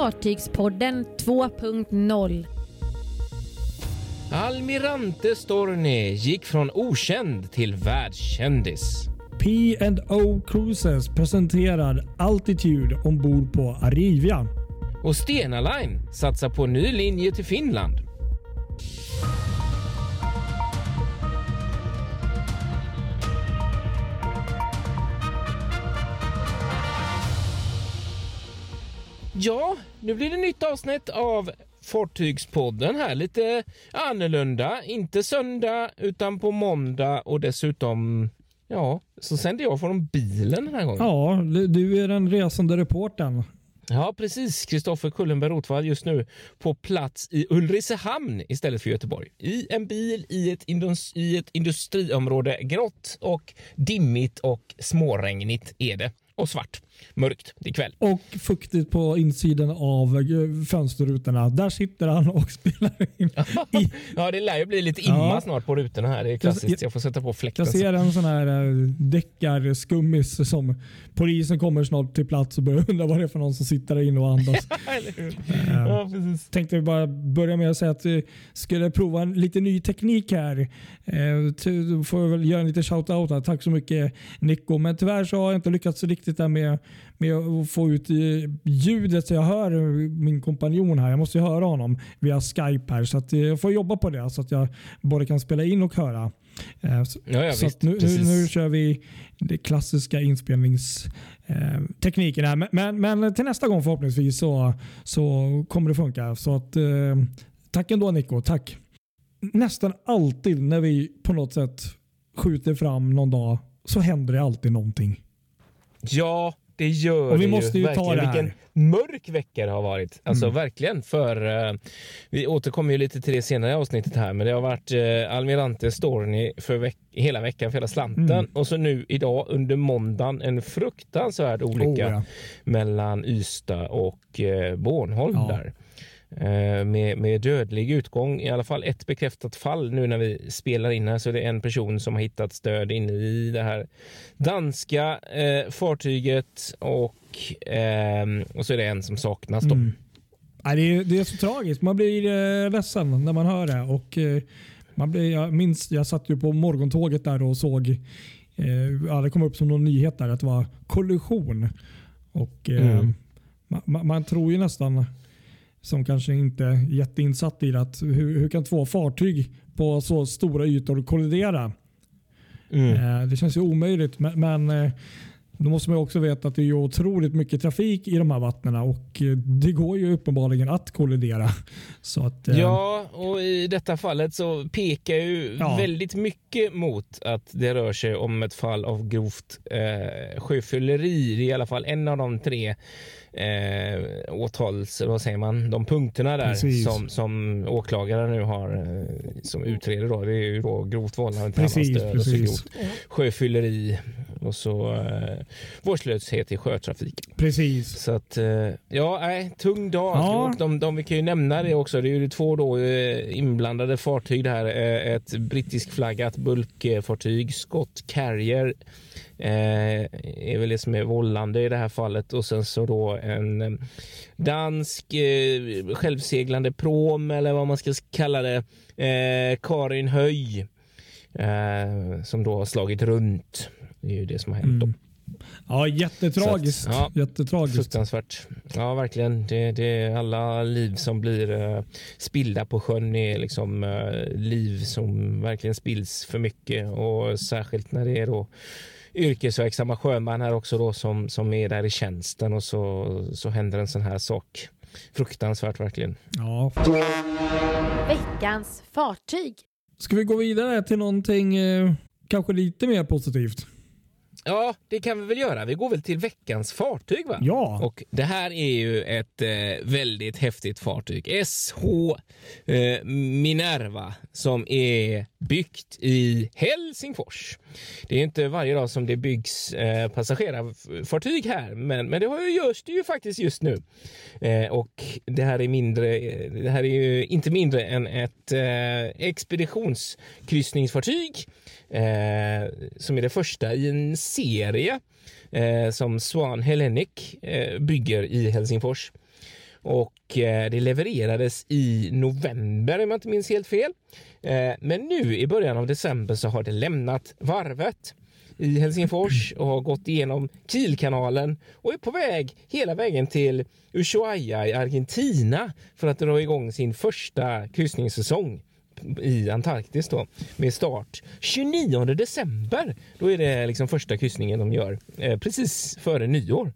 Fartygspodden 2.0. Almirante Storni gick från okänd till världskändis. P&O Cruises presenterar Altitude ombord på Arrivia. Och Stena Line satsar på ny linje till Finland. Ja, nu blir det nytt avsnitt av Fartygspodden här. Lite annorlunda. Inte söndag utan på måndag och dessutom Ja, så sänder jag från bilen den här gången. Ja, du är den resande reportern. Ja, precis. Kristoffer Kullenberg Rotvall just nu på plats i Ulricehamn istället för Göteborg. I en bil i ett, indus i ett industriområde. Grått och dimmigt och småregnigt är det. Och svart mörkt. Det är kväll. Och fuktigt på insidan av eh, fönsterrutorna. Där sitter han och spelar in. ja, det lär ju bli lite imma ja. snart på rutorna här. Det är klassiskt. Jag får sätta på fläkten. Jag ser en sån här eh, deckarskummis som polisen kommer snart till plats och börjar undra vad det är för någon som sitter där inne och andas. ja, precis. Tänkte bara börja med att säga att vi skulle prova en lite ny teknik här. Du får väl göra en liten shout-out. Tack så mycket Nico. Men tyvärr så har jag inte lyckats riktigt där med med att få ut ljudet så jag hör min kompanjon här. Jag måste ju höra honom via Skype här. Så att jag får jobba på det så att jag både kan spela in och höra. Eh, så, ja, ja, så nu, nu, nu, kör vi det klassiska inspelningstekniken. Eh, men, men, till nästa gång förhoppningsvis så, så kommer det funka. Så att, eh, tack ändå Nico. Tack. Nästan alltid när vi på något sätt skjuter fram någon dag så händer det alltid någonting. Ja, det gör och vi det måste ju. ju ta det här. Vilken mörk vecka det har varit. Alltså mm. verkligen. För uh, Vi återkommer ju lite till det senare i avsnittet här. Men det har varit uh, Almirante Storni för veck hela veckan för hela slanten. Mm. Och så nu idag under måndagen en fruktansvärd olycka oh, ja. mellan Ystad och uh, Bornholm ja. där. Eh, med, med dödlig utgång. I alla fall ett bekräftat fall nu när vi spelar in här så det är en person som har hittat stöd inne i det här danska eh, fartyget och, eh, och så är det en som saknas. Då. Mm. Ja, det, är, det är så tragiskt. Man blir eh, ledsen när man hör det. Och, eh, man blir, jag minns, jag satt ju på morgontåget där och såg eh, det kom upp som någon nyhet där att det var kollision. Och, eh, mm. man, man, tror ju nästan som kanske inte är jätteinsatt i. Att hur, hur kan två fartyg på så stora ytor kollidera? Mm. Eh, det känns ju omöjligt. Men, men eh, då måste man också veta att det är otroligt mycket trafik i de här vattnen och eh, det går ju uppenbarligen att kollidera. Så att, ja, och i detta fallet så pekar ju ja. väldigt mycket mot att det rör sig om ett fall av grovt eh, sjöfylleri. Det är i alla fall en av de tre eh, åtals, vad säger man, de punkterna där som, som åklagaren nu har eh, som utreder då. Det är ju då grovt vållande till annans död och så grovt sjöfylleri och så eh, vårdslöshet i sjötrafik. Precis. Så att eh, ja, nej, tung dag. Ja. Och de, de, vi kan ju nämna det också. Det är ju två då eh, inblandade fartyg det här. Eh, ett brittisk flaggat bulkfartyg, Scott Carrier Eh, är väl det som är vållande i det här fallet och sen så då en eh, dansk eh, självseglande prom eller vad man ska kalla det. Eh, Karin Höj eh, som då har slagit runt. Det är ju det som har hänt. Mm. Ja, jättetragiskt. Att, ja, jättetragiskt. Fruktansvärt. Ja, verkligen. Det, det är alla liv som blir uh, spillda på sjön är liksom uh, liv som verkligen spills för mycket och särskilt när det är då yrkesverksamma sjömän här också då som, som är där i tjänsten och så, så händer en sån här sak. Fruktansvärt verkligen. Ja. Veckans fartyg. Ska vi gå vidare till någonting eh, kanske lite mer positivt? Ja, det kan vi väl göra. Vi går väl till veckans fartyg va? Ja. Och det här är ju ett eh, väldigt häftigt fartyg. SH eh, Minerva som är byggt i Helsingfors. Det är inte varje dag som det byggs eh, passagerarfartyg här, men, men det har ju, görs det ju faktiskt just nu. Eh, och det här är mindre. Det här är ju inte mindre än ett eh, expeditionskryssningsfartyg eh, som är det första i en serie eh, som Swan Hellenic eh, bygger i Helsingfors. och eh, det levererades i november om jag inte minns helt fel. Eh, men nu i början av december så har det lämnat varvet i Helsingfors och har gått igenom Kielkanalen och är på väg hela vägen till Ushuaia i Argentina för att dra igång sin första kryssningssäsong i Antarktis då med start 29 december. Då är det liksom första kryssningen de gör eh, precis före nyår.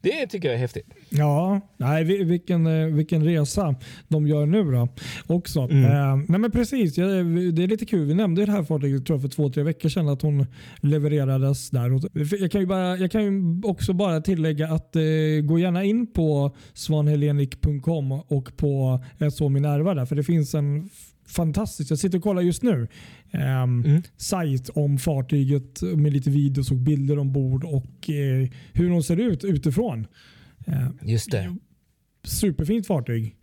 Det tycker jag är häftigt. Ja, nej, vilken, eh, vilken resa de gör nu då. också. Mm. Eh, nej men precis, det är lite kul. Vi nämnde det här fartyget tror jag, för två, tre veckor sedan att hon levererades där. Jag kan ju, bara, jag kan ju också bara tillägga att eh, gå gärna in på svanhelenik.com och på SO Minerva där, för det finns en fantastiskt. Jag sitter och kollar just nu. Um, mm. sajt om fartyget med lite videos och bilder ombord och uh, hur de ser ut utifrån. Uh, just det. Superfint fartyg.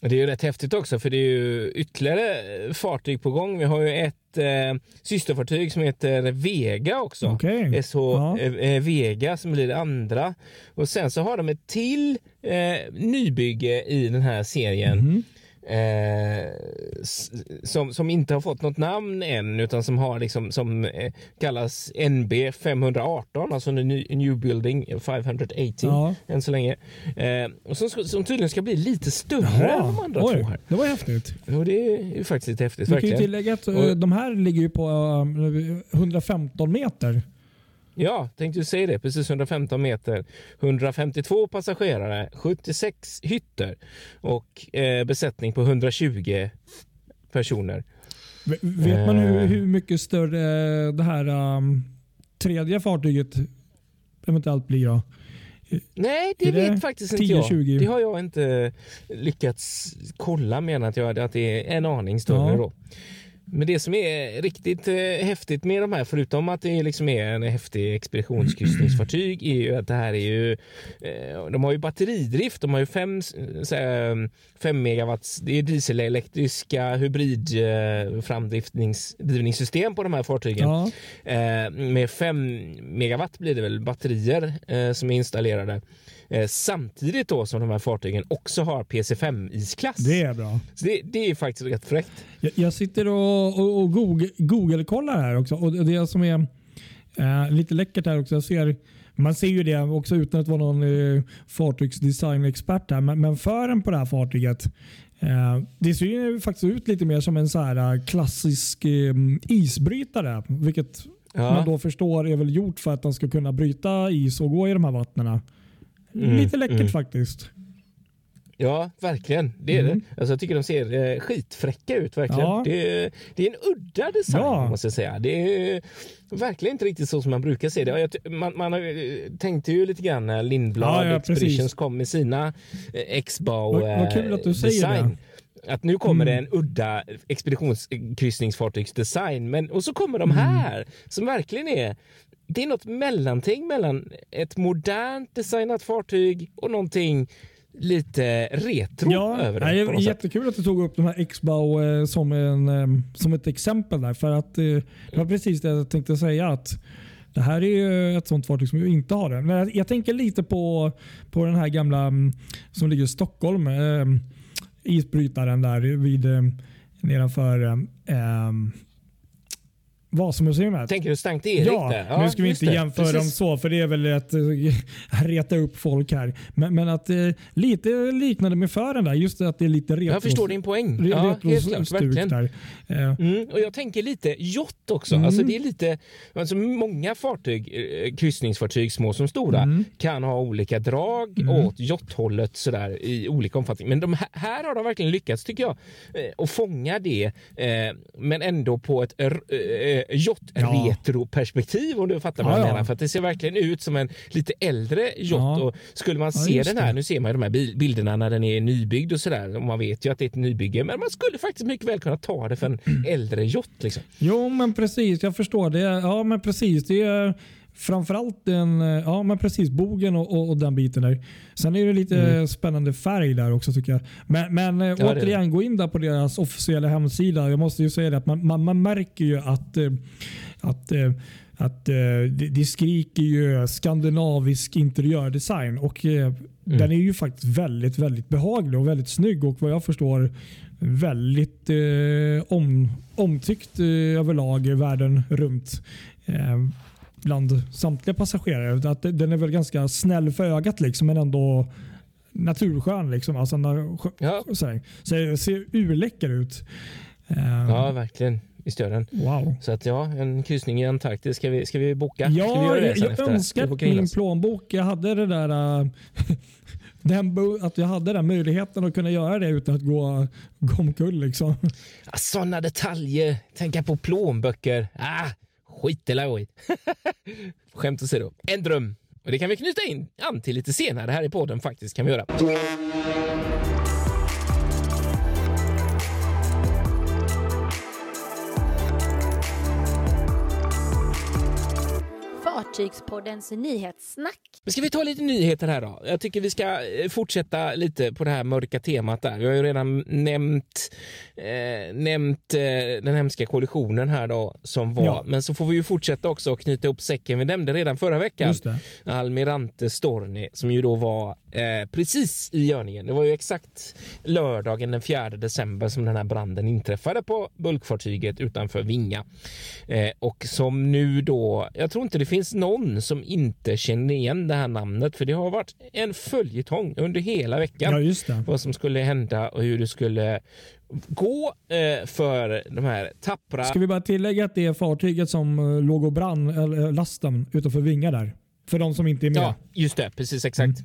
Det är ju rätt häftigt också för det är ju ytterligare fartyg på gång. Vi har ju ett eh, systerfartyg som heter Vega också. Okay. SH ja. eh, Vega som blir det andra. Och sen så har de ett till eh, nybygge i den här serien. Mm. Eh, som, som inte har fått något namn än utan som har liksom som eh, kallas NB 518, alltså New, new Building 580 ja. än så länge. Eh, och som, som tydligen ska bli lite större än de andra Oj, två här. Det var häftigt. Och det är ju faktiskt lite häftigt. Vi kan ju tillägga att och, de här ligger ju på 115 meter. Ja, tänkte säga det. Precis 115 meter. 152 passagerare, 76 hytter och eh, besättning på 120 personer. Vet man hur, eh. hur mycket större det här um, tredje fartyget eventuellt blir? Då? Nej, det, det vet faktiskt inte 10, jag. 20. Det har jag inte lyckats kolla med att, jag, att det är en aning större. Ja. Då. Men det som är riktigt eh, häftigt med de här, förutom att det liksom är en häftig expeditionskryssningsfartyg, är ju att det här är ju... Eh, de har ju batteridrift. De har ju fem, såhär, fem megawatts... Det är dieselelektriska hybridframdrivningssystem på de här fartygen. Ja. Eh, med fem megawatt blir det väl batterier eh, som är installerade. Eh, samtidigt då som de här fartygen också har PC5-isklass. Det är bra. Det, det är faktiskt rätt fräckt. Jag, jag sitter och, och, och Google-kollar här också. Och det som är eh, lite läckert här också, jag ser man ser ju det också utan att vara någon eh, fartygsdesignexpert här. Men, men fören på det här fartyget eh, det ser ju faktiskt ut lite mer som en så här eh, klassisk eh, isbrytare. Vilket ja. man då förstår är väl gjort för att den ska kunna bryta is och gå i de här vattnen. Mm, Lite läckert mm. faktiskt. Ja, verkligen. Det är mm. det. Alltså, jag tycker de ser eh, skitfräcka ut. verkligen. Ja. Det, det, är en udda design, ja. måste jag säga. Det är verkligen inte riktigt så som man brukar se det. Man, man tänkte ju lite grann när Lindblad ja, ja, Expeditions precis. kom med sina eh, X-Bow vad, vad kul att du säger design. Det att nu kommer mm. det en udda expeditionskryssningsfartygsdesign. Men, och så kommer de mm. här som verkligen är det är något mellanting mellan ett modernt designat fartyg och någonting lite retro ja, över det. är jättekul att du tog upp de här X-Bow eh, som, en, eh, som ett exempel där. För att eh, det var precis det jag tänkte säga. att det här är ju ett sånt fartyg som inte har det. Men jag, tänker lite på, på den här gamla mm, som ligger i Stockholm. Isbrytaren där vid nedanför Vasamuseet. Tänker du Sankt Erik? Ja, där? ja nu ska vi inte det. jämföra Precis. dem så för det är väl att äh, reta upp folk här. Men, men att äh, lite liknande med fören där. Just att det är lite retro. Jag förstår din poäng. Re, ja, helt klart, verkligen. Där. Äh. Mm, och jag tänker lite jott också. Mm. Alltså det är lite, alltså många fartyg, kryssningsfartyg små som stora, mm. kan ha olika drag mm. åt jotthållet sådär i olika omfattning. Men de här, här har de verkligen lyckats tycker jag att fånga det men ändå på ett jott-retro-perspektiv om du fattar vad jag menar. För att det ser verkligen ut som en lite äldre jott. Och skulle man se den här, det. nu ser man ju de här bilderna när den är nybyggd och sådär. Man vet ju att det är ett nybygge, men man skulle faktiskt mycket väl kunna ta det för en äldre jott. Liksom. Jo, men precis. Jag förstår det. Ja, men precis. Det är framförallt den, ja men precis bogen och, och, och, den biten där. Sen är det lite mm. spännande färg där också tycker jag. Men, men ja, återigen, gå in där på deras officiella hemsida. Jag måste ju säga det att man, man, man märker ju att, eh, att eh, att eh, det, det skriker ju skandinavisk interiördesign och eh, den är ju faktiskt väldigt, väldigt behaglig och väldigt snygg och vad jag förstår väldigt eh, om, omtyckt eh, överlag världen runt. Bland samtliga passagerare. Att den är väl ganska snäll för ögat liksom, men ändå naturskön. Liksom. Alltså, när, Ja. så, här. det ser urläcker ut. Eh, Ja, verkligen. Visst gör den. Wow. Så att ja, en kryssning i Antarktis. Ska vi, ska vi boka? ska vi Ja, göra det jag, jag önskar att in min plånbok, jag hade det där äh, den, att jag hade den möjligheten att kunna göra det utan att gå, gå omkull. Liksom. Ah, Sådana detaljer. Tänka på plånböcker. Ah, skit eller oj. Skämt åsido. En dröm. Och det kan vi knyta in an till lite senare här i podden faktiskt. kan vi göra. Fartygspoddens nyhetssnack. Men ska vi ta lite nyheter här då? Jag tycker vi ska eh, fortsätta lite på det här mörka temat där. Vi har ju redan nämnt, eh, nämnt eh, den hemska kollisionen här då som var. Ja. Men så får vi ju fortsätta också och knyta ihop säcken. Vi nämnde redan förra veckan. Almirante Storni som ju då var eh, precis i görningen. Det var ju exakt lördagen den 4 december som den här branden inträffade på bulkfartyget utanför Vinga. Eh, och som nu då, jag tror inte det finns någon som inte känner igen det här namnet för det har varit en följetong under hela veckan Ja, just det. vad som skulle hända och hur det skulle gå eh, för de här tappra Ska vi bara tillägga att det är fartyget som äh, låg och brann, eller lasten, utanför Vinga där? För de som inte är med. Ja, just det. Precis exakt.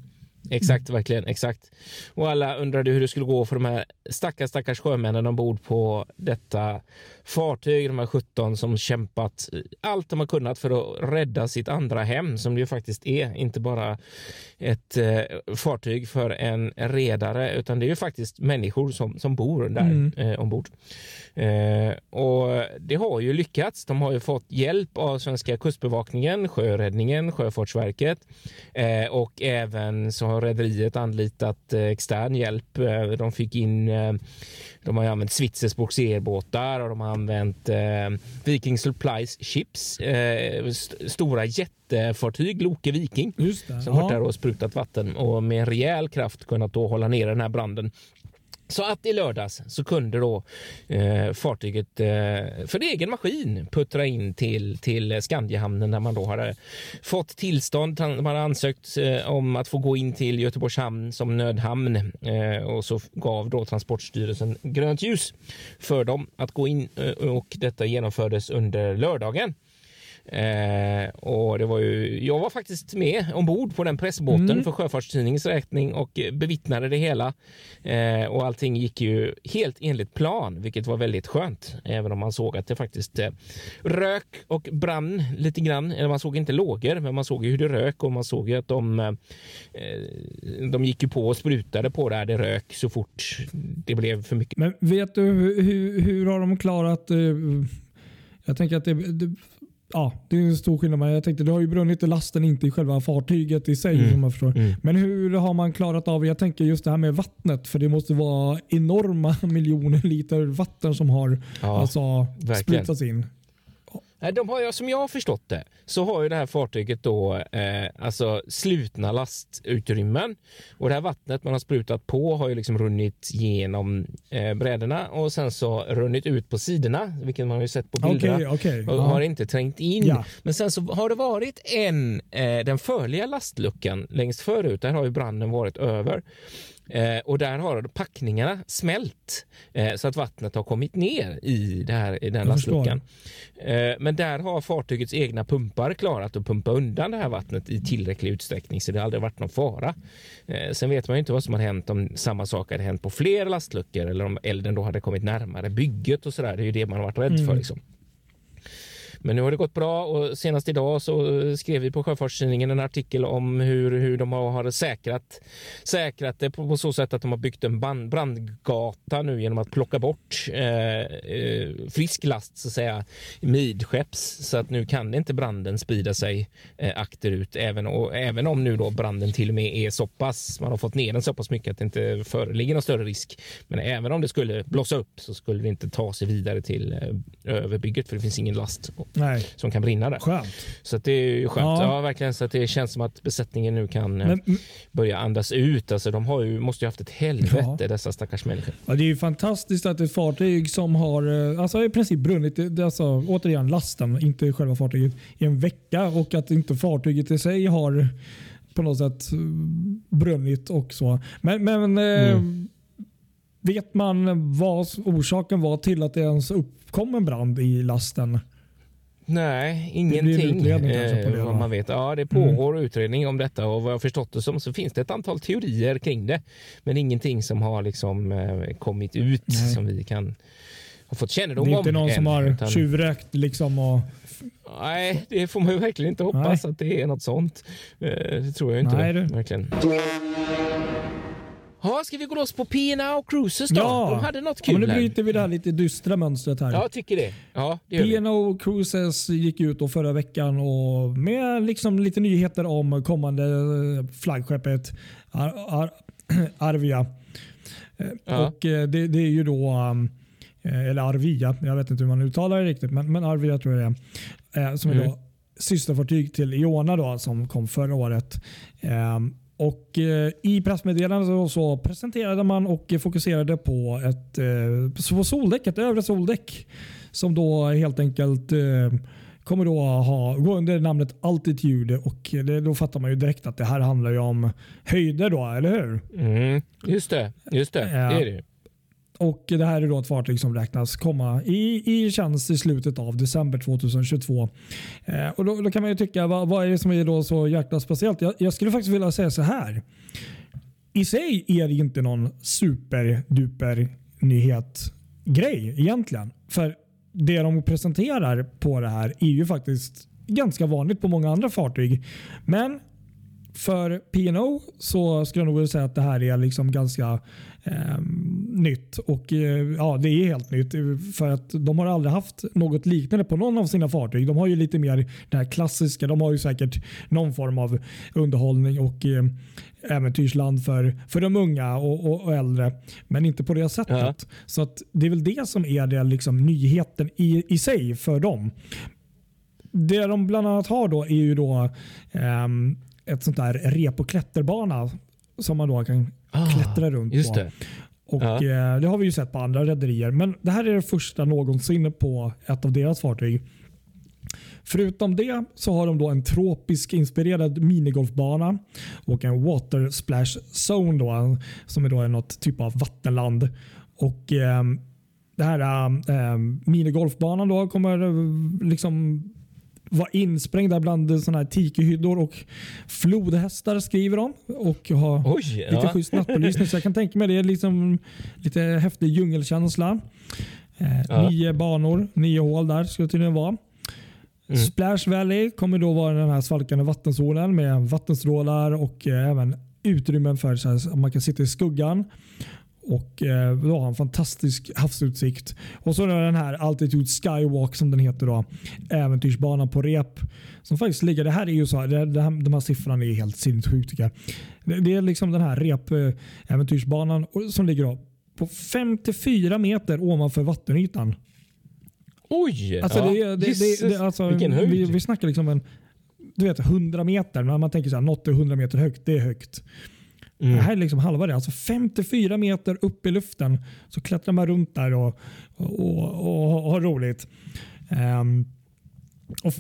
Exakt, verkligen. Exakt. Och alla undrade hur det skulle gå för de här stackars, stackars sjömännen ombord på detta fartyg. De här 17 som kämpat allt de har kunnat för att rädda sitt andra hem som det ju faktiskt är. Inte bara ett eh, fartyg för en redare utan det är ju faktiskt människor som, som bor där Mm. eh, ombord. Eh, och det har ju lyckats. De har ju fått hjälp av svenska kustbevakningen, sjöräddningen, Sjöfartsverket eh, och även så har rederiet anlitat eh, extern hjälp. Eh, de fick in, eh, de har använt Switzers bogserbåtar och de har använt Viking Supplies Ships, st- stora jättefartyg, Loke Viking som varit där och sprutat vatten och med en rejäl kraft kunnat då hålla ner den här branden. Så att i lördags så kunde då eh, fartyget eh, för egen maskin puttra in till, till Skandiahamnen där man då hade fått tillstånd. Man hade ansökt eh, om att få gå in till Göteborgs hamn som nödhamn eh, och så gav då Transportstyrelsen grönt ljus för dem att gå in eh, och detta genomfördes under lördagen. Eh, och det var ju, jag var faktiskt med ombord på den pressbåten Mm. för Sjöfartstidningens räkning och bevittnade det hela. Eh, och allting gick ju helt enligt plan, vilket var väldigt skönt. Även om man såg att det faktiskt eh, rök och brann lite grann. Eller man såg inte lågor, men man såg ju hur det rök och man såg ju att de, eh, de gick ju på och sprutade på där det rök så fort det blev för mycket. Men vet du hur, hur, hur har de klarat... eh, jag tänker att det, det, ja, det är en stor skillnad. Men jag tänkte det har ju brunnit i lasten, inte i själva fartyget i sig. Mm. Som jag förstår. Mm. Men hur har man klarat av, jag tänker just det här med vattnet. För det måste vara enorma miljoner liter vatten som har Ja, alltså, sprutats in. De har, som jag har förstått det så har ju det här fartyget då eh, alltså slutna lastutrymmen och det här vattnet man har sprutat på har ju liksom runnit genom eh, brädorna och sen så runnit ut på sidorna, vilket man har ju sett på bilderna. Okej, okej. och Ja. har inte trängt in. Ja. Men sen så har det varit en, eh, den förliga lastluckan längst förut, där har ju branden varit över. Eh, och där har packningarna smält eh, så att vattnet har kommit ner i, det här, i den lastluckan. Eh, men där har fartygets egna pumpar klarat att pumpa undan det här vattnet i tillräcklig utsträckning så det har aldrig varit någon fara. Eh, sen vet man ju inte vad som har hänt om samma sak hade hänt på fler lastluckor eller om elden då hade kommit närmare bygget och sådär. Det är ju det man har varit rädd för. Mm. Liksom. Men nu har det gått bra och senast idag så skrev vi på Sjöfartstidningen en artikel om hur, hur de har säkrat, säkrat det på, på så sätt att de har byggt en band, brandgata nu genom att plocka bort eh, eh frisk last så att säga midskepps så att nu kan inte branden sprida sig eh, akterut även, och, även om nu då branden till och med är så pass, man har fått ner den så pass mycket att det inte föreligger någon större risk. Men även om det skulle blossa upp så skulle det inte ta sig vidare till eh, överbygget för det finns ingen last. Nej. som kan brinna där. Skönt. Så det är ju skönt. Ja. Ja. verkligen. Så att det känns som att besättningen nu kan eh, Men, börja andas ut. Alltså, de har ju, måste ju haft ett helvete, Ja. dessa stackars människor. Ja, det är ju fantastiskt att ett fartyg som har eh, alltså i princip brunnit, alltså, återigen lasten, inte själva fartyget, i en vecka och att inte fartyget i sig har på något sätt eh, brunnit och så. Men, men Mm. vet man vad orsaken var till att det ens uppkom en brand i lasten? Nej, ingenting på det, eh, vad man vet. Ja, det pågår utredning om detta och vad jag förstått det som så finns det ett antal teorier kring det. Men ingenting som har liksom eh, kommit ut Nej. som vi kan ha fått kännedom Det är om. inte någon som än, har utan- tjuvräkt liksom och Nej, det får man ju verkligen inte hoppas att det är något sånt. Eh, Det tror jag inte. Nej, det, verkligen. Ja, ska vi gå loss på P&O Cruises då? Ja. De hade något Ja, kul men nu bryter vi det här lite dystra mönstret här. Ja, jag tycker det. Ja, det vi. P&O Cruises gick ut då förra veckan och med liksom lite nyheter om kommande eh, flaggskeppet Ar Ar Arvia. Ja. Och eh, det, det är ju då, um, eh, eller Arvia, jag vet inte hur man uttalar det riktigt, men, men Arvia tror jag det är. Som är Mm. då systerfartyg till Iona då, som kom förra året. Och eh, I pressmeddelandet så, presenterade man och fokuserade på ett eh, på soldäck, ett övre soldäck som då helt enkelt eh, kommer då ha, gå under namnet Altitude och det, då fattar man ju direkt att det här handlar ju om höjder då, eller hur? Mm, just det, just det. Ja. Det är det. Och Det här är då ett fartyg som räknas komma i, i tjänst i slutet av december 2022. Eh, och då, då kan man ju tycka, vad, vad är det som är då så jäkla speciellt? Jag, jag skulle faktiskt vilja säga så här. I sig är det inte någon superduper nyhet grej egentligen. För det de presenterar på det här är ju faktiskt ganska vanligt på många andra fartyg. Men för P&O så skulle jag nog säga att det här är liksom ganska eh, nytt. Och eh, ja, Det är helt nytt för att de har aldrig haft något liknande på någon av sina fartyg. De har ju lite mer det här klassiska. De har ju säkert någon form av underhållning och eh, äventyrsland för, för de unga och, och, och äldre. Men inte på det sättet. Ja. Så att det är väl det som är det liksom nyheten i, i sig för dem. Det de bland annat har då är ju då ehm, ett sånt där rep och klätterbana som man då kan Ah, klättra runt Just på. det. Och, Ja. eh, Det har vi ju sett på andra rederier. Men det här är det första någonsin på ett av deras fartyg. Förutom det så har de då en tropisk inspirerad minigolfbana och en water splash zone då, som är då något typ av vattenland. Och eh, det här eh, minigolfbanan då kommer eh, liksom vara insprängda bland såna här tikihyddor och flodhästar skriver de. Och ha Oj, lite ja. schysst nattbelysning. Så jag kan tänka mig det liksom lite häftig djungelkänsla. Eh, Ja. Nio banor, nio hål där ska det tydligen vara. Mm. Splash Valley kommer då vara den här svalkande vattenzonen med vattenstrålar och eh, även utrymmen för så här, man kan sitta i skuggan. Och eh, då har en fantastisk havsutsikt. Och så den här Altitude Skywalk som den heter. då. Äventyrsbanan på rep. Som faktiskt ligger, det här är ju så, det, det här, de här siffrorna är helt sinnessjukt tycker jag. Det, det är liksom den här rep eh, som ligger då på 54 meter ovanför vattenytan. Oj! Alltså ja. det, det, det, det, alltså, vilken höjd. vi, vi snackar liksom en du vet, 100 meter. När man tänker så här, något är 100 meter högt, det är högt. Mm. Det här är liksom halva det. Alltså 54 meter upp i luften så klättrar man runt där och, och, och, och har roligt. Ehm,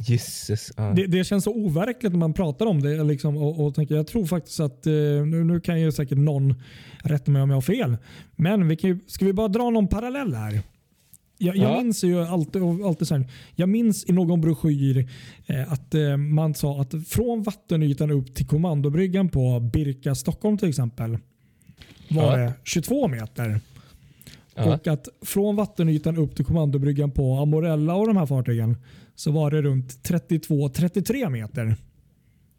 Jesus. Ja. det, det känns så overkligt när man pratar om det. Liksom, och, och tänker, jag tror faktiskt att, eh, nu, nu kan ju säkert någon rätta mig om jag har fel. Men vi kan ju, ska vi bara dra någon parallell här? Jag, jag Ja. minns ju alltid, alltid så här, jag minns i någon broschyr eh, att eh, man sa att från vattenytan upp till kommandobryggan på Birka Stockholm till exempel var Ja. det 22 meter. Ja. Och att från vattenytan upp till kommandobryggan på Amorella och de här fartygen så var det runt 32-33 meter.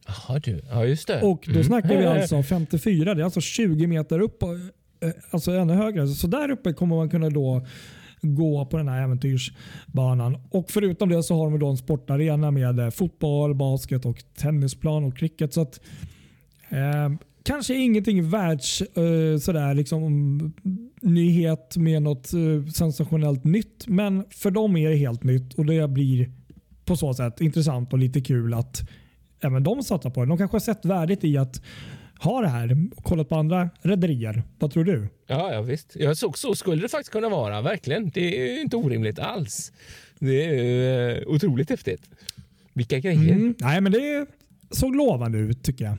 Jaha du. Ja just det. Och då Mm. snackar vi alltså 54. Det är alltså 20 meter upp. eh, Alltså ännu högre. Så där uppe kommer man kunna då gå på den här äventyrsbanan. Och förutom det så har de då en sportarena med eh, fotboll, basket och tennisplan och cricket. Så att, eh, kanske ingenting världs eh, sådär liksom nyhet med något eh, sensationellt nytt. Men för dem är det helt nytt och det blir på så sätt intressant och lite kul att även de satsar på det. De kanske har sett värdet i att ha det här och kollat på andra rederier. Vad tror du? Ja, ja visst. Ja, så, så skulle det faktiskt kunna vara. Verkligen. Det är inte orimligt alls. Det är eh, otroligt häftigt. Vilka grejer. Mm. Nej, men det såg lovande ut tycker jag.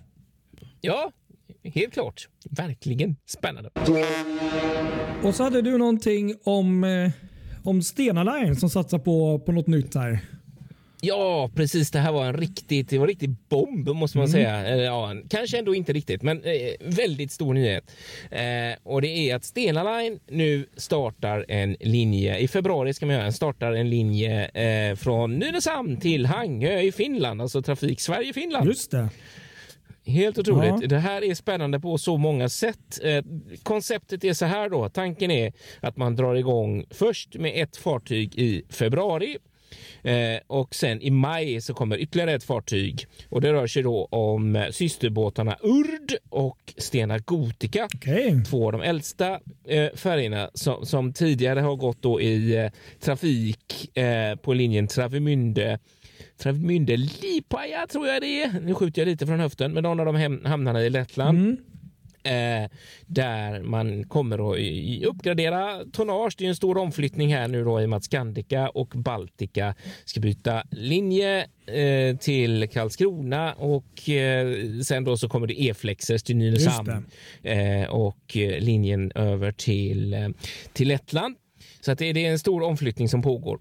Ja, helt klart. Verkligen spännande. Och så hade du någonting om, eh, om Stena Line som satsar på, på något nytt här. Ja, precis. Det här var en riktigt, det var en riktig bomb måste man säga. Eller, Ja, kanske ändå inte riktigt, men eh, väldigt stor nyhet. Eh, och det är att Stena Line nu startar en linje. I februari ska man göra startar en linje eh, från Nynäshamn till Hangö i Finland, alltså trafik Sverige-Finland. Just det. Helt otroligt. Ja. Det här är spännande på så många sätt. Eh, konceptet är så här då. Tanken är att man drar igång först med ett fartyg i februari eh, och sen i maj så kommer ytterligare ett fartyg och det rör sig då om eh, systerbåtarna Urd och Stena Gotica. Okej. Två av de äldsta eh, färgerna som, som tidigare har gått då i eh, trafik eh, på linjen Travemünde Travemünde Lipaja tror jag det är. Nu skjuter jag lite från höften, men någon av de hem, hamnarna i Lettland. Mm. Eh, där man kommer att uppgradera tonnage. Det är en stor omflyttning här nu då i och med att Scandica och Baltica ska byta linje eh, till Karlskrona och eh, sen då så kommer det E-flexes till Nynäshamn och linjen över till, till Lettland. Så att det, det är en stor omflyttning som pågår.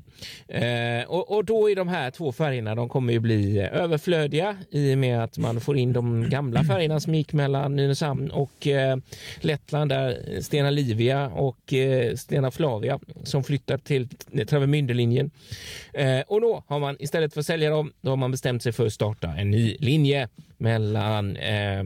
Eh, och, och då är de här två färgerna, de kommer ju bli eh, överflödiga i och med att man får in de gamla färgerna som gick mellan Nynäshamn och eh, Lettland där Stena Livia och eh, Stena Flavia som flyttar till eh, Travemündelinjen. Eh, och då har man istället för att sälja dem, då har man bestämt sig för att starta en ny linje mellan eh,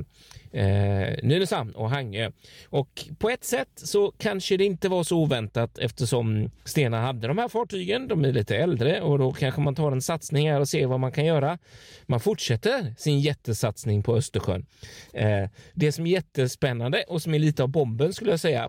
eh, Nynäshamn och Hangö. Och på ett sätt så kanske det inte var så oväntat eftersom Stena hade de här fartygen. De är lite äldre och då kanske man tar en satsning här och ser vad man kan göra. Man fortsätter sin jättesatsning på Östersjön. Eh, det som är jättespännande och som är lite av bomben skulle jag säga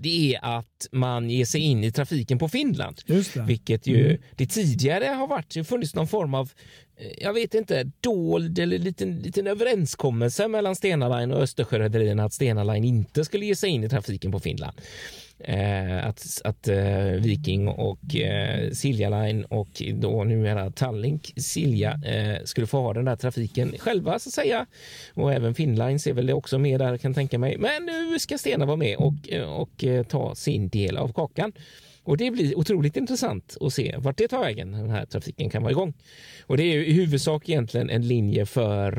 det är att man ger sig in i trafiken på Finland. Vilket ju det tidigare har varit, det har funnits någon form av, eh, jag vet inte, dold eller liten, liten överenskommelse mellan Stena Line och Östersjörederierna att Stena Line inte skulle ge sig in i trafiken på Finland. Eh, att att eh, Viking och eh, Silja Line och då numera Tallink Silja eh, skulle få ha den där trafiken själva så att säga. Och även Finnline ser väl det också med där kan tänka mig. Men nu ska Stena vara med och, eh, och eh, ta sin del av kakan. Och det blir otroligt intressant att se vart det tar vägen. Den här trafiken kan vara igång. Och det är ju i huvudsak egentligen en linje för,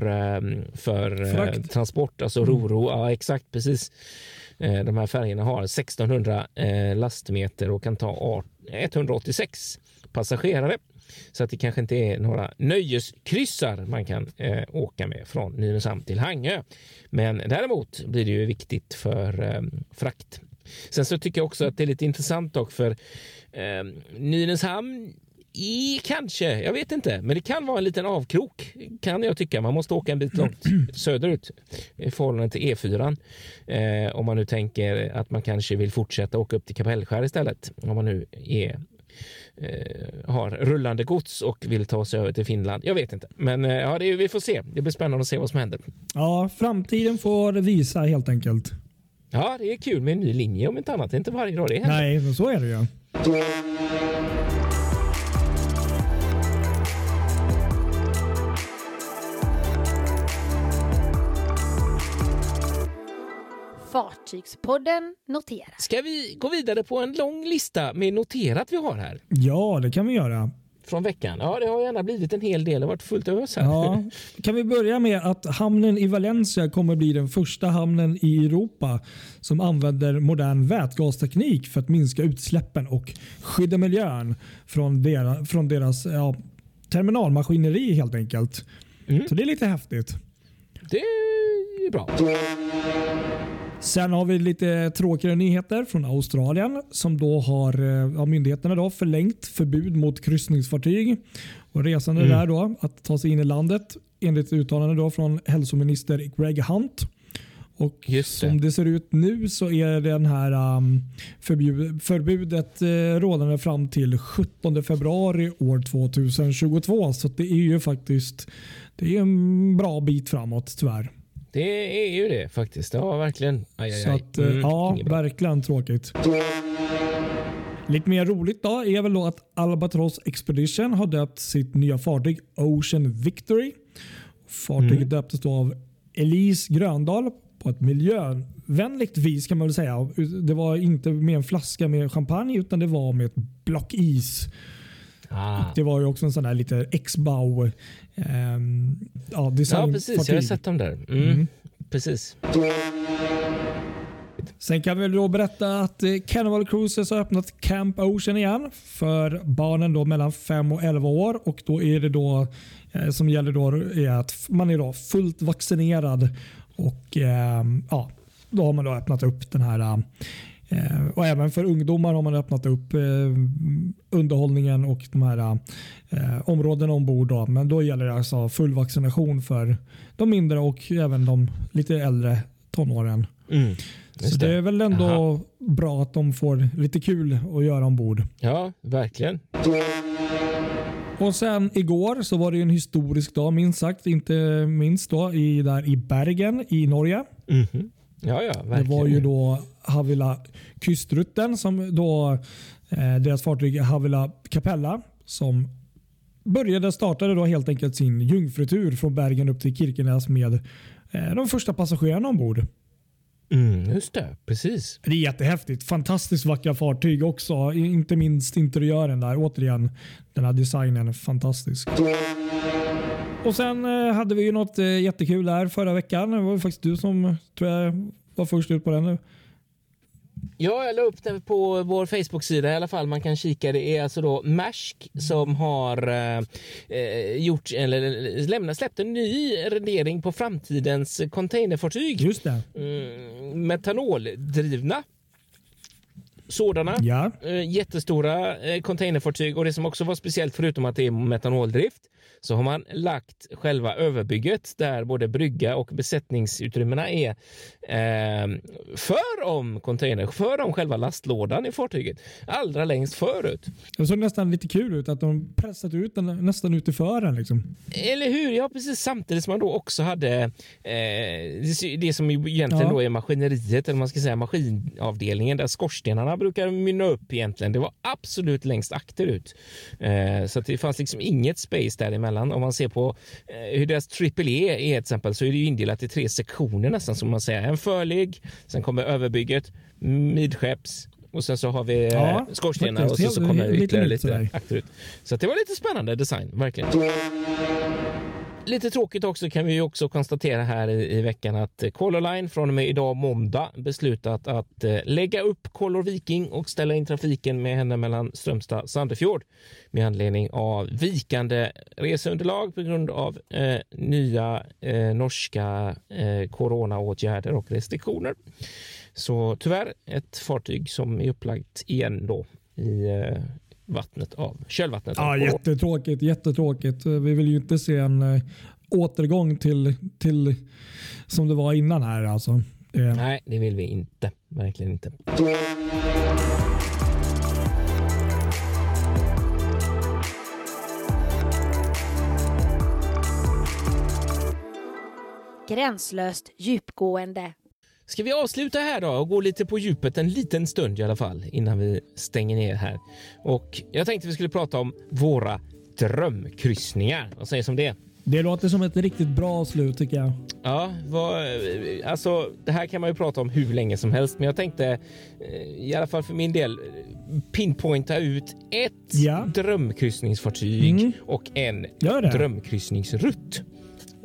för Frakt. transport, alltså roro. Ja, exakt precis. Eh, de här färgerna har 1600 eh, lastmeter och kan ta 186 passagerare. Så att det kanske inte är några nöjeskryssar man kan eh, åka med från Nynäshamn till Hangö. Men däremot blir det ju viktigt för eh, frakt. Sen så tycker jag också att det är lite intressant dock för eh, Nynäshamn i kanske, jag vet inte, men det kan vara en liten avkrok kan jag tycka. Man måste åka en bit långt söderut i förhållande till E4. Eh, om man nu tänker att man kanske vill fortsätta åka upp till Kapellskär istället. Om man nu är eh, har rullande gods och vill ta sig över till Finland. Jag vet inte, men eh, ja, det, vi får se. Det blir spännande att se vad som händer. Ja, framtiden får visa helt enkelt. Ja, det är kul med en ny linje om inte annat. Det är inte varje dag det händer. Nej, men så är det ju. Fartygspodden noterat. Ska vi gå vidare på en lång lista med noterat vi har här Ja, det kan vi göra. från veckan? Ja, det har gärna blivit en hel del. Det har varit fullt ös här. Ja. Kan vi börja med att hamnen i Valencia kommer bli den första hamnen i Europa som använder modern vätgasteknik för att minska utsläppen och skydda miljön från deras, från deras ja, terminalmaskineri helt enkelt. Mm. Så det är lite häftigt. Det är bra. Sen har vi lite tråkigare nyheter från Australien som då har eh, ja, myndigheterna då förlängt förbud mot kryssningsfartyg och resande Mm. där då att ta sig in i landet enligt uttalande då från hälsominister Greg Hunt. Och det. Som det ser ut nu så är den här um, förbjud, förbudet uh, rådande fram till 17 februari år 2022. Så det är ju faktiskt det är en bra bit framåt tyvärr. Det är ju det faktiskt. Ja, verkligen. Aj, aj, Så aj. att, uh, Mm, ja, verkligen tråkigt. Lite mer roligt då är väl då att Albatross Expedition har döpt sitt nya fartyg Ocean Victory. Fartyget Mm. döptes då av Elise Gröndal på ett miljövänligt vis kan man väl säga. Det var inte med en flaska med champagne utan det var med ett block is. Ah. Det var ju också en sån där lite X-Bau ehm, ja, Ja, precis. Jag har sett dem där. Mm. Mm. Precis. Sen kan vi då berätta att eh, Carnival Cruises har öppnat Camp Ocean igen för barnen då mellan 5 och 11 år. Och då är det då eh, som gäller då är att man är då fullt vaccinerad och eh, ja, då har man då öppnat upp den här eh, och även för ungdomar har man öppnat upp eh, underhållningen och de här eh, områdena ombord. Då. Men då gäller det alltså full vaccination för de mindre och även de lite äldre tonåren. Mm. Så det är väl ändå Aha. bra att de får lite kul att göra ombord. Ja, verkligen. Och sen igår så var det en historisk dag minst sagt. Inte minst då i, där i Bergen i Norge. Mhm. Ja, ja, Det verkligen. var ju då Havila Kystrutten som då eh, deras fartyg Havila Capella som började startade då helt enkelt sin jungfrutur från Bergen upp till Kirkenes med eh, de första passagerarna ombord. Mm, just det, precis. Det är jättehäftigt. Fantastiskt vackra fartyg också. Inte minst interiören där. Återigen, den här designen är fantastisk. Och sen eh, hade vi ju något eh, jättekul där förra veckan. Det var faktiskt du som tror jag var först ut på den. nu. Ja, jag la upp det på vår Facebook-sida i alla fall. Man kan kika. Det är alltså då Maersk som har eh, eh, gjort eller lämnat, släppt en ny rendering på framtidens containerfartyg. Just det. Mm, metanoldrivna sådana. Ja. Eh, jättestora eh, containerfartyg och det som också var speciellt förutom att det är metanoldrift så har man lagt själva överbygget där både brygga och besättningsutrymmena är eh, för om container, för om själva lastlådan i fartyget. Allra längst förut. Det såg nästan lite kul ut att de pressat ut den nästan ut i fören. Liksom. Eller hur? Ja, precis. Samtidigt som man då också hade eh, det- det som egentligen Ja. då är maskineriet, eller man ska säga maskinavdelningen där skorstenarna brukar mynna upp egentligen. Det var absolut längst akterut. Eh, så att det fanns liksom inget space däremellan. Om man ser på eh, hur deras AAA är till exempel så är det ju indelat i tre sektioner nästan som man säger. En förlig, sen kommer överbygget, midskepps och sen så har vi eh, Ja, skorstenar och så, så kommer lite ytterligare lite sådär. akterut. Så det var lite spännande design, verkligen. Lite tråkigt också kan vi ju också konstatera här i, i veckan att eh, Color Line från och med idag måndag beslutat att eh, lägga upp Color Viking och ställa in trafiken med henne mellan Strömstad och Sandefjord med anledning av vikande reseunderlag på grund av eh, nya eh, norska eh, coronaåtgärder och restriktioner. Så tyvärr ett fartyg som är upplagt igen då i eh, vattnet av kölvattnet. av Ja, jättetråkigt, jättetråkigt. Vi vill ju inte se en eh, återgång till, till som det var innan här. Alltså. Det, Nej, det vill vi inte. Verkligen inte. Gränslöst djupgående. Ska vi avsluta här då och gå lite på djupet en liten stund i alla fall innan vi stänger ner här. Och jag tänkte vi skulle prata om våra drömkryssningar. Vad sägs om det? det låter som ett riktigt bra slut tycker jag. Ja, vad, alltså det här kan man ju prata om hur länge som helst, men jag tänkte eh, i alla fall för min del eh, pinpointa ut ett Ja. drömkryssningsfartyg Mm. och en drömkryssningsrutt.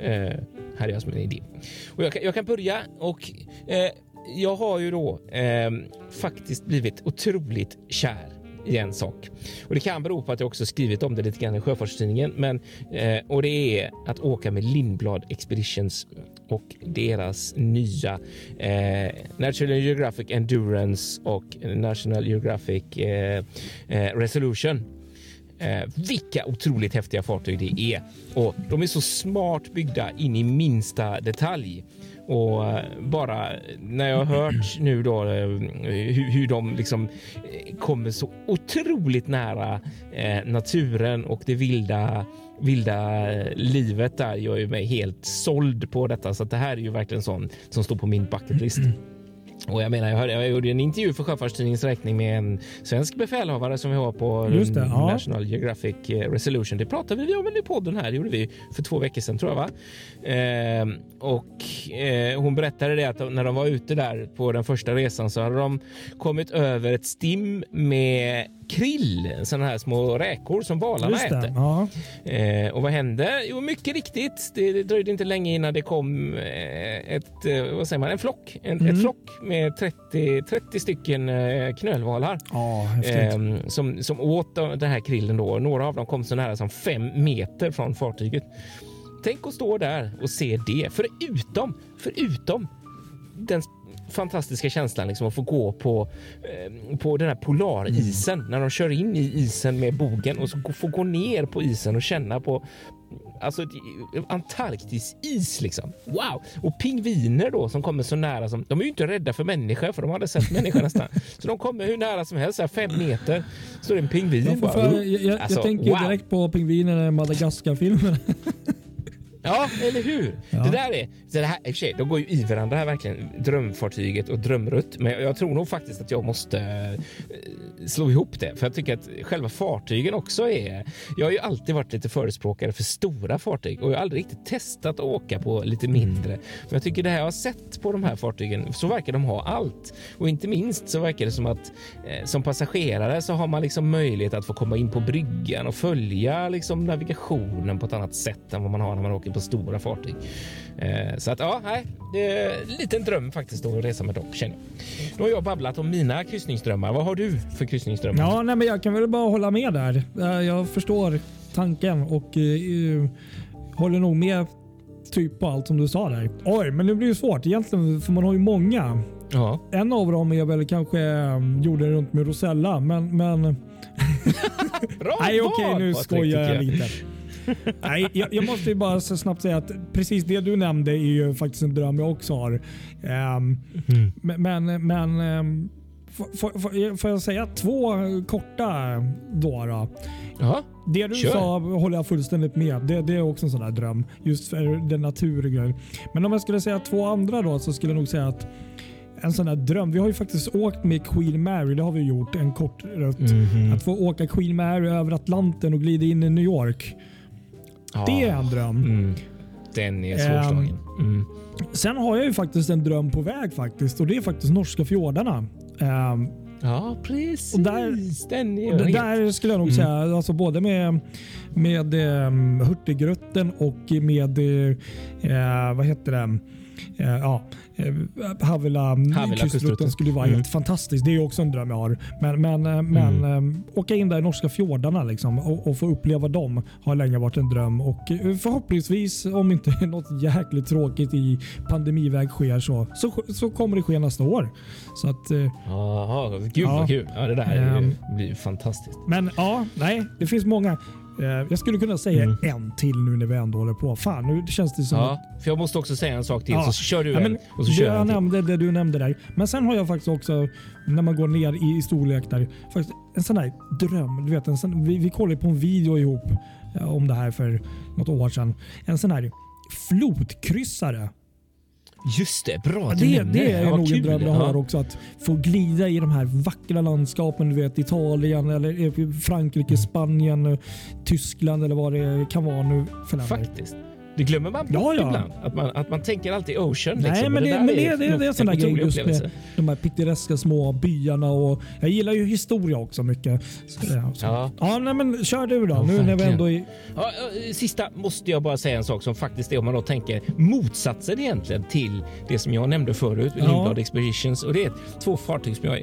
Eh, här är jag som en idé. Och jag, kan, jag kan börja och eh, jag har ju då eh, faktiskt blivit otroligt kär i en sak. Och det kan bero på att jag också skrivit om det lite grann i Sjöfartstidningen. Men, eh, och det är att åka med Lindblad Expeditions och deras nya eh, National Geographic Endurance och National Geographic eh, eh, Resolution. Eh, vilka otroligt häftiga fartyg det är. Och de är så smart byggda in i minsta detalj. Och eh, bara när jag har hört nu då eh, hur, hur de liksom eh, kommer så otroligt nära eh, naturen och det vilda vilda livet där gör ju mig helt såld på detta. Så det här är ju verkligen sånt som står på min bucketlist. Och jag menar, jag, hörde, jag gjorde en intervju för Sjöfartstidningens räkning med en svensk befälhavare som vi har på Just det, ja. National Geographic eh, Resolution. Det pratade vi om i podden här, det gjorde vi för två veckor sedan tror jag. Va? Eh, och eh, hon berättade det att när de var ute där på den första resan så hade de kommit över ett stim med krill, sådana här små räkor som valarna äter. Ja. Eh, och vad hände? Jo, mycket riktigt. Det, det dröjde inte länge innan det kom eh, ett, eh, vad säger man, en flock. En, Mm. Ett flock med 30, 30 stycken eh, knölvalar Ja, eh, som, som åt de- den här krillen. Då. Några av dem kom så nära som fem meter från fartyget. Tänk att stå där och se det. Förutom, förutom den fantastiska känslan liksom att få gå på, eh, på den här polarisen när de kör in i isen med bogen och så få gå ner på isen och känna på Alltså Antarktis is liksom. Wow! Och pingviner då som kommer så nära som, de är ju inte rädda för människor för de hade sett människor nästan. Så de kommer hur nära som helst, så här fem meter. Så är det en pingvin Jag, får- bara. för, jag, jag, Alltså, jag tänker wow. direkt på pingvinerna i Madagaskar-filmen. Ja, eller hur? Ja. Det där är... Det här, i och för sig, de går ju i varandra här verkligen. Drömfartyget och Drömrutt. Men jag tror nog faktiskt att jag måste eh, slå ihop det. För jag tycker att själva fartygen också är... Jag har ju alltid varit lite förespråkare för stora fartyg och jag har aldrig riktigt testat att åka på lite mindre. Men jag tycker det här jag har sett på de här fartygen så verkar de ha allt. Och inte minst så verkar det som att eh, som passagerare så har man liksom möjlighet att få komma in på bryggan och följa liksom navigationen på ett annat sätt än vad man har när man åker på stora fartyg. Eh, så att ja, nej, det är en liten dröm faktiskt att resa med dem känner jag. Nu har jag babblat om mina kryssningsdrömmar. Vad har du för kryssningsdrömmar? Ja, nej, men jag kan väl bara hålla med där. Eh, Jag förstår tanken och eh, håller nog med typ på allt som du sa där. Oj, men det blir ju svårt egentligen för man har ju många. Ja. En av dem är väl kanske jorden runt med Rosella, men, men Bra nej okej nu Patrik, skojar jag lite. nej, jag, jag måste ju bara så snabbt säga att precis det du nämnde är ju faktiskt en dröm jag också har. Ehm, Mm. Men, men, ehm, får- jag säga två korta då? då? Det du Kör. sa håller jag fullständigt med. Det, det är också en sån där dröm. Just för den naturgrejen. Men om jag skulle säga två andra då så skulle jag nog säga att en sån där dröm. Vi har ju faktiskt åkt med Queen Mary. Det har vi gjort. En kort rutt. Mhm. Att få åka Queen Mary över Atlanten och glida in i New York. Ja. Det är en dröm. Mm. Den är Ehm, svårslagen. Mm. Sen har jag ju faktiskt en dröm på väg faktiskt och det är faktiskt norska fjordarna. Ehm, Ja, precis. Och där- den är Och där skulle jag nog Mm. säga, alltså både med, med um, Hurtigruten och med, eh, vad heter det, eh, ja, eh, Havila, Havila kustrutten. skulle vara Mm. helt fantastiskt. Det är också en dröm jag har. Men, men, eh, men eh, åka in där i norska fjordarna liksom, och, och få uppleva dem har länge varit en dröm. Och förhoppningsvis, om inte något jäkligt tråkigt i pandemiväg sker så, så, så kommer det ske nästa år. Så att, Jaha, gud Ja. vad kul. Ja, det där Ehm. blir fantastiskt. Men ja, nej, det finns många. Eh, Jag skulle kunna säga Mm. en till nu när vi ändå håller på. Fan, nu känns det som Ja, för jag måste också säga en sak till, Ja. så kör du Ja, en och så kör jag jag nämnde, det du nämnde där. Men sen har jag faktiskt också, när man går ner i, i storlek där, faktiskt en sån här dröm. Du vet, en sån, vi, vi kollade på en video ihop eh, om det här för något år sedan. En sån här flodkryssare. Just det, bra att Det, det är Ja, nog en dröm jag Ja. har också. Att få glida i de här vackra landskapen. Du vet Italien, eller eh, Frankrike, Spanien, Tyskland eller vad det kan vara nu för. Faktiskt. Det glömmer man bort Ja, ja. ibland. Att man, att man tänker alltid ocean. Nej, liksom. men det, men det, det, det är en sån där grej just med de här pittoreska små byarna. Och jag gillar ju historia också mycket. Så, det- så. Ja. Ja, nej, men kör du då. Ja, nu när vi ändå är... Ja, ja, sista måste jag bara säga en sak som faktiskt är om man då tänker motsatsen egentligen till det som jag nämnde förut, Ja. Lindblad Expeditions. Och det är två fartyg som jag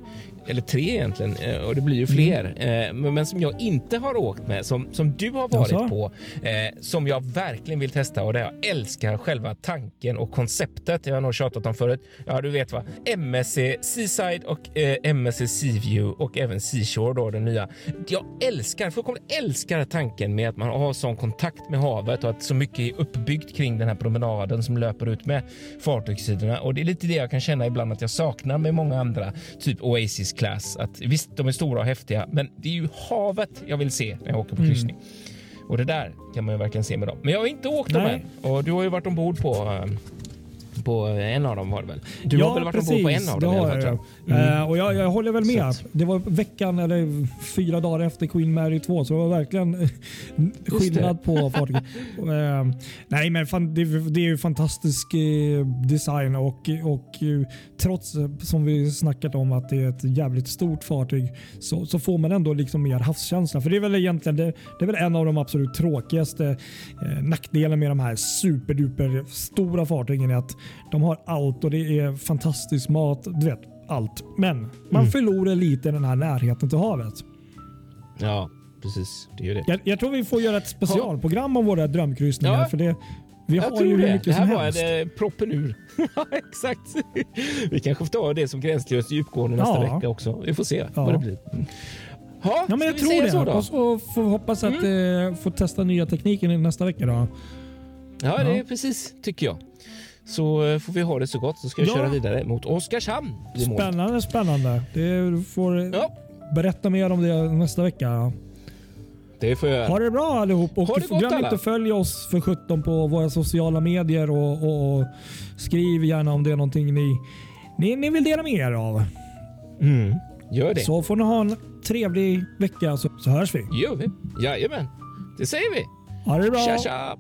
eller tre egentligen, eh, och det blir ju fler, eh, men som jag inte har åkt med, som, som du har varit Jaså? på, eh, som jag verkligen vill testa och det jag älskar själva tanken och konceptet. Jag har nog tjatat om förut. Ja, du vet va. MSC Seaside och eh, MSC Seaview och även Seashore då den nya. Jag älskar, fullkomligt älskar tanken med att man har sån kontakt med havet och att så mycket är uppbyggt kring den här promenaden som löper ut med fartygssidorna och det är lite det jag kan känna ibland att jag saknar med många andra, typ Oasis Class. Att visst, de är stora och häftiga, men det är ju havet jag vill se när jag åker på Mm. kryssning. Och det där kan man ju verkligen se med dem. Men jag har inte åkt dem Nej. än och du har ju varit ombord på eh, på en av dem var det väl? Du har väl varit ombord på en av dem i alla har fall? jag. Eh, och jag, jag håller väl med. Så Det var veckan eller fyra dagar efter Queen Mary 2 så det var verkligen skillnad på fartyget. Eh, nej men fan, det, det är ju fantastisk eh, design och, och eh, trots som vi snackat om att det är ett jävligt stort fartyg så, så får man ändå liksom mer havskänsla. För det är väl egentligen det, det är väl en av de absolut tråkigaste nackdelen med de här superduper stora fartygen är att de har allt och det är fantastisk mat. Du vet, allt. Men man Mm. förlorar lite den här närheten till havet. Ja, precis. Det är det. Jag, jag tror vi får göra ett specialprogram om våra drömkryssningar. Ja. för det, vi Jag har tror ju hur det. mycket Det här som var helst. en, eh, proppen ur. Ja, exakt. Vi kanske får ta det som gränslöst djupgående nästa Ja. vecka också. Vi får se Ja. vad det blir. Mm. Ja, Ja, men jag tror det. Så då? och så får vi hoppas att eh, få testa nya tekniken nästa vecka. Då. Ja, det är Ja. precis tycker jag. Så eh, får vi ha det så gott så ska jag Ja. köra vidare mot Oskarshamn. Spännande, spännande. Det, du får Ja, berätta mer om det nästa vecka. det får jag göra. Ha det bra allihop och glöm alla. inte att följa oss för 17 på våra sociala medier och, och, och skriv gärna om det är någonting ni, ni, ni vill dela med er av. Mm. Gör det. Så får ni ha en trevlig vecka så, så hörs vi. gör vi. Jajamän. Det säger vi. Ha det bra. Tja, tja.